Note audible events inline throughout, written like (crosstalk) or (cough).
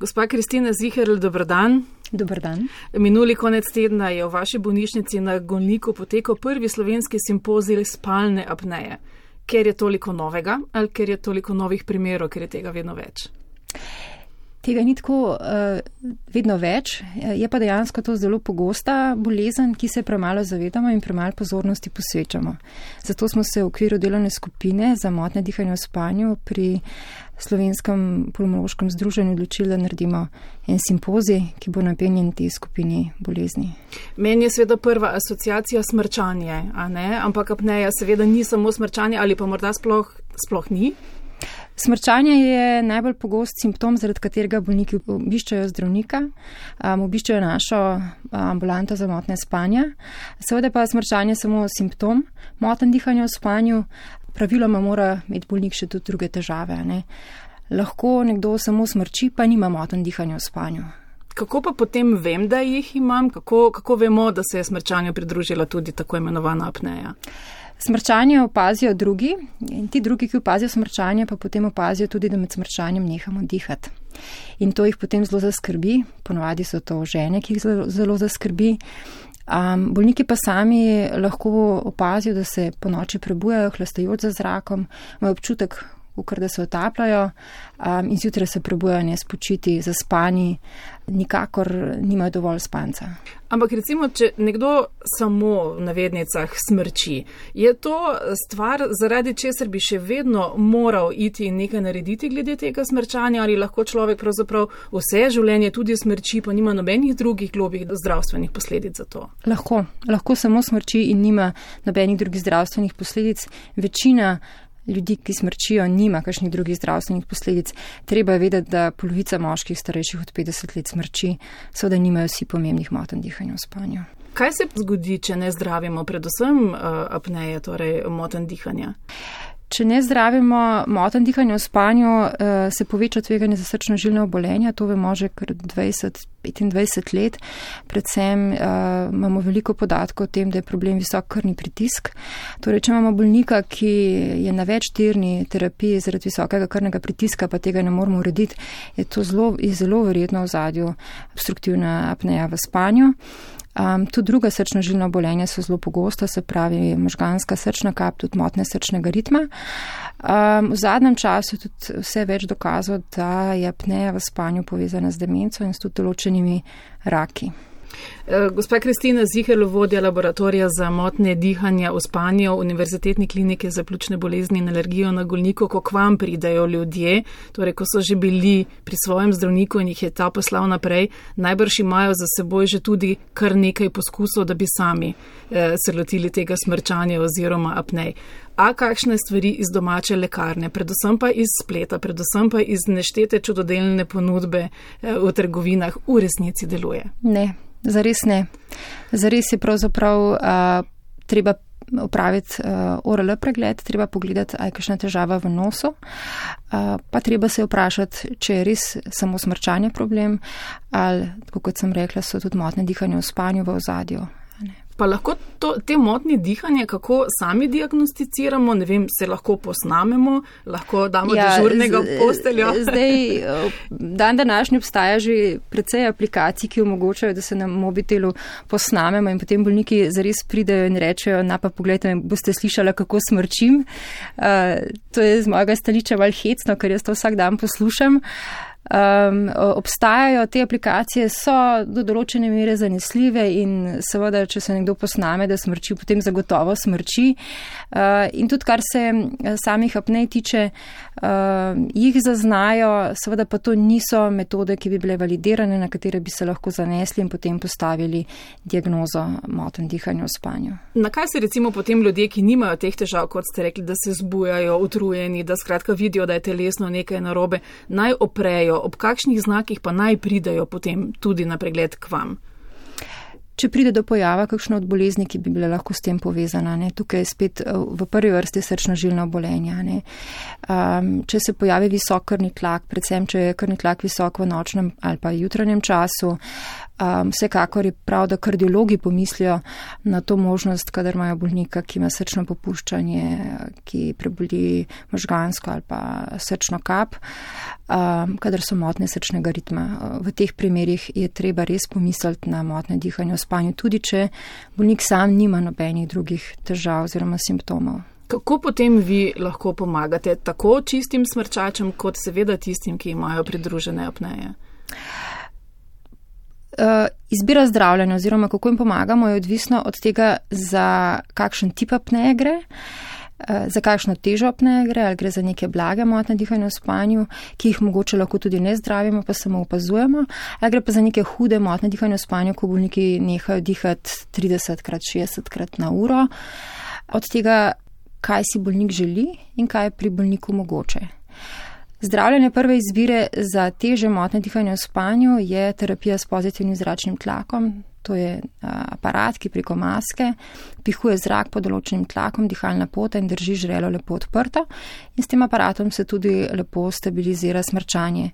Gospa Kristina Ziherl, dobr dan. Dobr dan. Minuli konec tedna je v vaši bolnišnici na Golniku potekal prvi slovenski simpozij spalne apneje. Ker je toliko novega ali ker je toliko novih primerov, ker je tega vedno več? Tega ni tako uh, vedno več, je pa dejansko to zelo pogosta bolezen, ki se premalo zavedamo in premalo pozornosti posvečamo. Zato smo se v okviru delovne skupine za motne dihanje v spanju pri slovenskem pulmološkem združenju odločili, da naredimo en simpozij, ki bo napenjen tej skupini bolezni. Meni je seveda prva asociacija smrčanje, ampak apneja seveda ni samo smrčanje ali pa morda sploh, sploh ni. Smrčanje je najbolj pogost simptom, zaradi katerega bolniki obiščajo zdravnika, um, obiščajo našo ambulanto za motne spanja. Seveda pa je smrčanje samo simptom moten dihanja v spanju. Praviloma mora imeti bolnik še tudi druge težave. Ne? Lahko nekdo samo smrči, pa nima moten dihanja v spanju. Kako pa potem vem, da jih imam? Kako, kako vemo, da se je smrčanju pridružila tudi tako imenovana apneja? Smrčanje opazijo drugi in ti drugi, ki opazijo smrčanje, pa potem opazijo tudi, da med smrčanjem nehamo dihati. In to jih potem zelo zaskrbi, ponovadi so to žene, ki jih zelo, zelo zaskrbi. Um, bolniki pa sami lahko opazijo, da se po noči prebujajo, hlastajoč za zrakom, imajo občutek, ukr da se otapljajo um, in zjutraj se prebujajo nespočiti, zaspani, nikakor nimajo dovolj spanca. Ampak recimo, če nekdo samo v navednicah smrči, je to stvar, zaradi česar bi še vedno moral iti in nekaj narediti glede tega smrčanja ali lahko človek pravzaprav vse življenje tudi smrči, pa nima nobenih drugih globih zdravstvenih posledic za to? Lahko, lahko samo smrči in nima nobenih drugih zdravstvenih posledic. Večina ljudi, ki smrčijo, nima kakšnih drugih zdravstvenih posledic. Treba je vedeti, da polovica moških starejših od 50 let smrči, so da nimajo vsi pomembnih motenj dihanja v spanju. Kaj se zgodi, če ne zdravimo, predvsem uh, apneje, torej motenj dihanja? Če ne zdravimo motenj dihanja v spanju, uh, se poveča tveganje za srčno žilne obolenja, to vemo že kar 20. 25 let. Predvsem uh, imamo veliko podatkov o tem, da je problem visok krvni pritisk. Torej, če imamo bolnika, ki je na večtirni terapiji zaradi visokega krvnega pritiska, pa tega ne moramo urediti, je to zelo, zelo verjetno v zadju obstruktivna apneja v spanju. Um, tudi druga srčna žilna obolenja so zelo pogosta, se pravi možganska srčna kap, tudi motne srčnega ritma. Um, v zadnjem času je tudi vse več dokazov, da je apneja v spanju povezana z demenco in s tudi določenimi raki. Eh, gospa Kristina Zihelj, vodja laboratorija za motne dihanja v spanju Univerzitetni klinike za pljučne bolezni in alergijo na Golniku, ko k vam pridajo ljudje, torej ko so že bili pri svojem zdravniku in jih je ta poslal naprej, najbrž imajo za seboj že tudi kar nekaj poskusov, da bi sami eh, se lotili tega smrčanja oziroma apnej. A kakšne stvari iz domače lekarne, predvsem pa iz spleta, predvsem pa iz neštete čudodelne ponudbe eh, v trgovinah, v resnici deluje? Ne, Zares ne. Zares je pravzaprav uh, treba upraviti uh, ORL pregled, treba pogledati, aj kakšna težava v nosu, uh, pa treba se vprašati, če je res samo smrčanje problem ali, kot sem rekla, so tudi motne dihanje v spanju v ozadju pa lahko to, te motnje dihanja, kako sami diagnosticiramo, ne vem, se lahko posnamemo, lahko damo ja, dežurnega v posteljo. (laughs) Zdaj, (laughs) dan današnji obstaja že precej aplikacij, ki omogočajo, da se na mobitelu posnamemo in potem bolniki zares pridejo in rečejo, na pa pogledajte, boste slišali, kako smrčim. Uh, to je z mojega stališča val hecno, ker jaz to vsak dan poslušam. Uh, Um, obstajajo te aplikacije, so do določene mere zanesljive in seveda, če se nekdo posname, da smrči, potem zagotovo smrči. Uh, in tudi, kar se eh, samih apnej tiče, uh, jih zaznajo, seveda pa to niso metode, ki bi bile validirane, na katere bi se lahko zanesli in potem postavili diagnozo moten dihanja v spanju. Na kaj se recimo potem ljudje, ki nimajo teh težav, kot ste rekli, da se zbujajo, utrujeni, da skratka vidijo, da je telesno nekaj narobe, naj oprejo? Ob kakšnih znakih pa naj pridajo potem tudi na pregled k vam? če pride do pojava kakšne od bolezni, ki bi bile lahko s tem povezana. Ne. Tukaj je spet eh, v prvi vrsti srčno-žilno obolenja. Um, če se pojavi visok krvni tlak, predvsem če je krvni tlak visok v nočnem ali pa jutranjem času, um, vsekakor je prav, da kardiologi pomislijo na to možnost, kadar imajo bolnika, ki ima srčno popuščanje, ki preboli možgansko ali pa srčno kap, um, kadar so motne srčnega ritma. V teh primerjih je treba res pomisliti na motne dihanje v spanju, tudi če bolnik sam nima nobenih drugih težav oziroma simptomov. Kako potem vi lahko pomagate tako čistim smrčačem, kot seveda tistim, ki imajo pridružene apneje? Uh, izbira zdravljenja oziroma kako jim pomagamo je odvisno od tega, za kakšen tip apneje gre. Eh, za kakšno težo apneje gre, ali gre za neke blage motne dihanja v spanju, ki jih mogoče lahko tudi ne zdravimo, pa samo opazujemo, ali gre pa za neke hude motne dihanja v spanju, ko bolniki nehajo dihati 30 krat, 60 krat na uro. Od tega, kaj si bolnik želi in kaj je pri bolniku mogoče. Zdravljenje prve izbire za teže motne dihanja v spanju je terapija s pozitivnim zračnim tlakom, To je aparat, ki preko maske pihuje zrak pod določenim tlakom, dihalna pota in drži žrelo lepo odprto. In s tem aparatom se tudi lepo stabilizira smrčanje.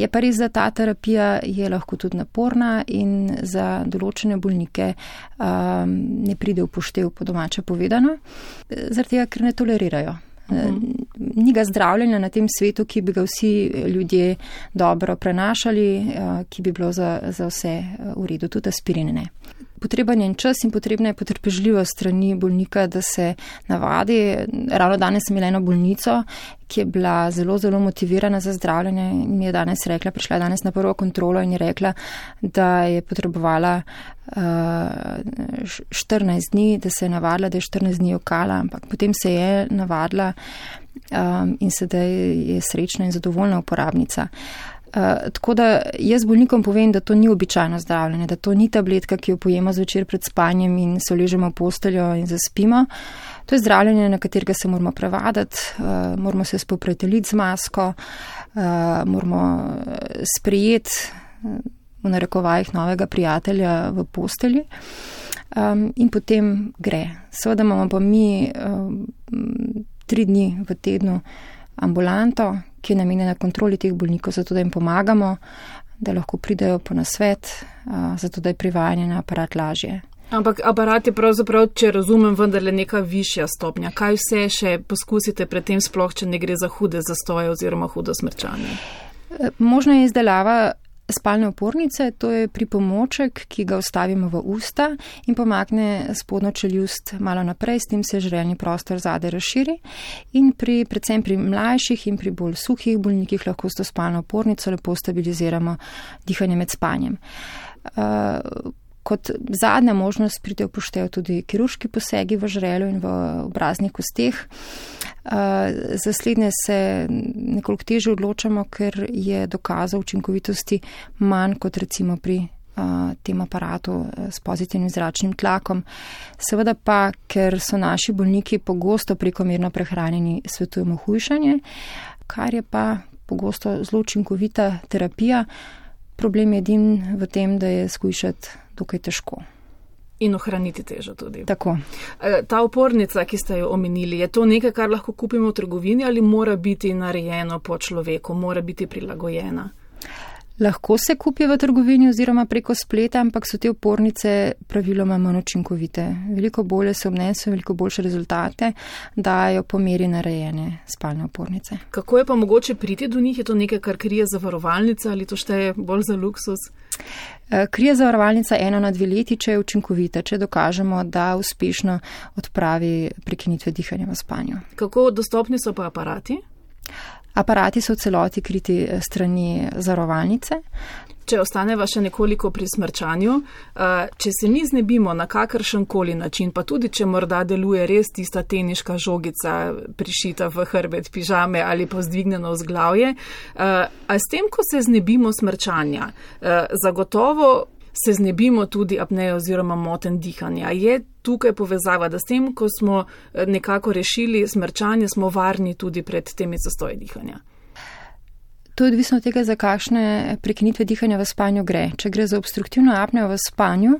Je pa res, da ta terapija je lahko tudi naporna in za določene bolnike um, ne pride v poštev po domače povedano, zaradi tega, ker ne tolerirajo ni ga zdravljenja na tem svetu, ki bi ga vsi ljudje dobro prenašali, eh, ki bi bilo za, za vse eh, v redu, tudi aspirin ne potreben je čas in potrebna je potrpežljivost strani bolnika, da se navadi. Ravno danes sem imela eno bolnico, ki je bila zelo, zelo motivirana za zdravljenje in mi je danes rekla, prišla je danes na prvo kontrolo in je rekla, da je potrebovala uh, eh, 14 dni, da se je navadila, da je 14 dni okala, ampak potem se je navadila um, in sedaj je srečna in zadovoljna uporabnica. Uh, Eh, tako da jaz bolnikom povem, da to ni običajno zdravljenje, da to ni tabletka, ki jo pojemo zvečer pred spanjem in se ležemo v posteljo in zaspimo. To je zdravljenje, na katerega se moramo prevadati, uh, moramo se spopreteliti z masko, uh, moramo sprejeti v narekovajih novega prijatelja v postelji um, in potem gre. Seveda imamo pa mi um, tri dni v tednu ambulanto, ki je namenjena kontroli teh bolnikov, zato da jim pomagamo, da lahko pridejo po nasvet, zato da je privajanje na aparat lažje. Ampak aparat je pravzaprav, če razumem, vendarle neka višja stopnja. Kaj vse še poskusite pred tem sploh, če ne gre za hude zastoje oziroma hudo smrčanje? E, možno je izdelava spalne opornice, to je pripomoček, ki ga vstavimo v usta in pomakne spodno čeljust malo naprej, s tem se žrelni prostor zade razširi. In pri, predvsem pri mlajših in pri bolj suhih bolnikih lahko s to spalno opornico lepo stabiliziramo dihanje med spanjem. Kot zadnja možnost pride upoštev tudi kirurški posegi v žrelu in v obraznih kosteh. Uh, za slednje se nekoliko teže odločamo, ker je dokazov učinkovitosti manj kot recimo pri uh, tem aparatu uh, s pozitivnim zračnim tlakom. Seveda pa, ker so naši bolniki pogosto prekomerno prehranjeni, svetujemo hujšanje, kar je pa pogosto zelo učinkovita terapija. Problem je edin v tem, da je skušati tukaj težko. In ohraniti težo tudi. Tako. E, ta opornica, ki ste jo omenili, je to nekaj, kar lahko kupimo v trgovini ali mora biti narejeno po človeku, mora biti prilagojena? Lahko se kupi v trgovini oziroma preko spleta, ampak so te opornice praviloma manj učinkovite. Veliko bolje se obnesejo, veliko boljše rezultate dajo po meri narejene spalne opornice. Kako je pa mogoče priti do njih? Je to nekaj, kar krije zavarovalnica ali to šteje bolj za luksus? Eh, krije zavarovalnica eno na dve leti, če je učinkovita, če dokažemo, da uspešno odpravi prekinitve dihanja v spanju. Kako dostopni so pa aparati? Aparati so v celoti kriti eh, strani zarovalnice. Če ostaneva še nekoliko pri smrčanju, eh, če se mi znebimo na kakršen koli način, pa tudi če morda deluje res tista teniška žogica prišita v hrbet pižame ali pa zdvignjeno vzglavje, eh, a s tem, ko se znebimo smrčanja, zagotovo se znebimo tudi apneje oziroma moten dihanja. Je tukaj povezava, da s tem, ko smo eh, nekako rešili smrčanje, smo varni tudi pred temi zastoji dihanja? To je odvisno od tega, za kakšne prekinitve dihanja v spanju gre. Če gre za obstruktivno apnejo v spanju,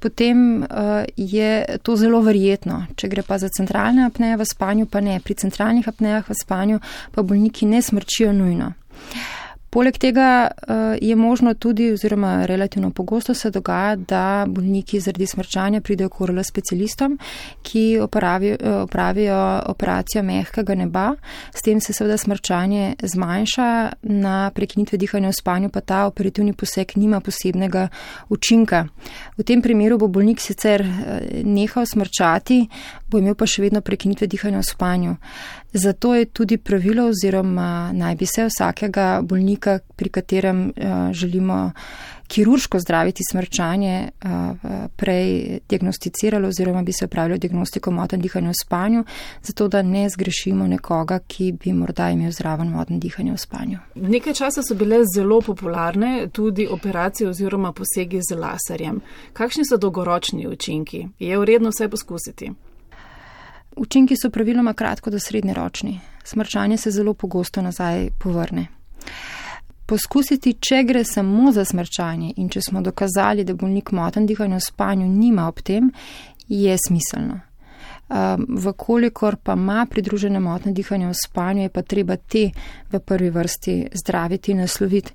potem uh, je to zelo verjetno. Če gre pa za centralne apneje v spanju, pa ne. Pri centralnih apnejah v spanju pa bolniki ne smrčijo nujno. Uh, Poleg tega eh, je možno tudi, oziroma relativno pogosto se dogaja, da bolniki zaradi smrčanja pridejo k urolo specialistom, ki opravijo, eh, opravijo operacijo mehkega neba. S tem se seveda smrčanje zmanjša, na prekinitve dihanja v spanju pa ta operativni poseg nima posebnega učinka. V tem primeru bo bolnik sicer eh, nehal smrčati, bo imel pa še vedno prekinitve dihanja v spanju. Zato je tudi pravilo oziroma naj bi se vsakega bolnika, pri katerem uh, želimo kirurško zdraviti smrčanje, uh, prej diagnosticiralo oziroma bi se upravljalo diagnostiko moten dihanja v spanju, zato da ne zgrešimo nekoga, ki bi morda imel zraven moten dihanja v spanju. Nekaj časa so bile zelo popularne tudi operacije oziroma posegi z laserjem. Kakšni so dolgoročni učinki? Je vredno vse poskusiti? Učinki so praviloma kratko do srednjeročni. Smrčanje se zelo pogosto nazaj povrne. Poskusiti, če gre samo za smrčanje in če smo dokazali, da bolnik moten dihanja v spanju nima ob tem, je smiselno. Um, vkolikor pa ima pridružene motne dihanja v spanju, je pa treba te v prvi vrsti zdraviti in nasloviti,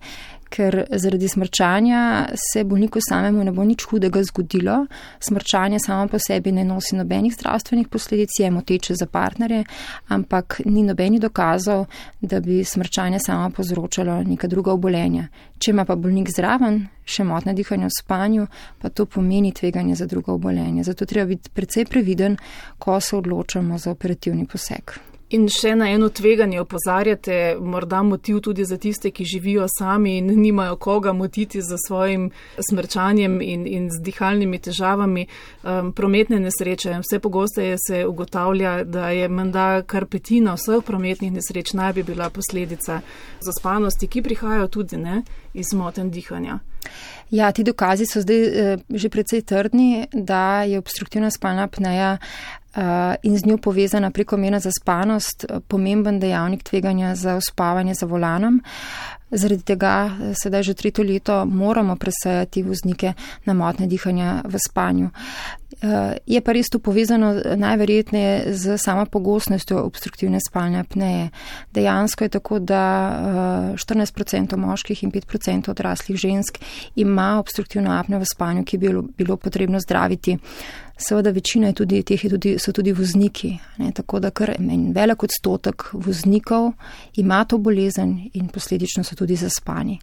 ker zaradi smrčanja se bolniku samemu ne bo nič hudega zgodilo. Smrčanje samo po sebi ne nosi nobenih zdravstvenih posledic, je moteče za partnerje, ampak ni nobeni dokazov, da bi smrčanje samo povzročalo neka druga obolenja. Če ima pa bolnik zraven, še motne dihanje v spanju, pa to pomeni tveganje za druga obolenja. Zato treba biti precej previden, ko se odločamo za operativni poseg. In še na eno tveganje opozarjate, morda motiv tudi za tiste, ki živijo sami in nimajo koga motiti za svojim smrčanjem in, in z dihalnimi težavami, um, prometne nesreče. Vse pogosteje se ugotavlja, da je menda kar petina vseh prometnih nesreč naj bi bila posledica zaspanosti, ki prihajajo tudi ne, iz moten dihanja. Ja, ti dokazi so zdaj eh, že precej trdni, da je obstruktivna spalna apneja in z njo povezana prekomerna zaspanost eh, pomemben dejavnik tveganja za uspavanje za volanom. Zaradi tega eh, sedaj že tretje leto moramo presajati voznike na motne dihanja v spanju. Eh, je pa res to povezano najverjetneje z sama pogostnostjo obstruktivne spalne apneje. Dejansko je tako, da 14% eh, moških in 5% odraslih žensk ima obstruktivno apnejo v spanju, ki bi bilo, bilo potrebno zdraviti. Seveda večina je tudi, teh je tudi, so tudi vozniki, ne, tako da kar en velik odstotek voznikov ima to bolezen in posledično so tudi zaspani.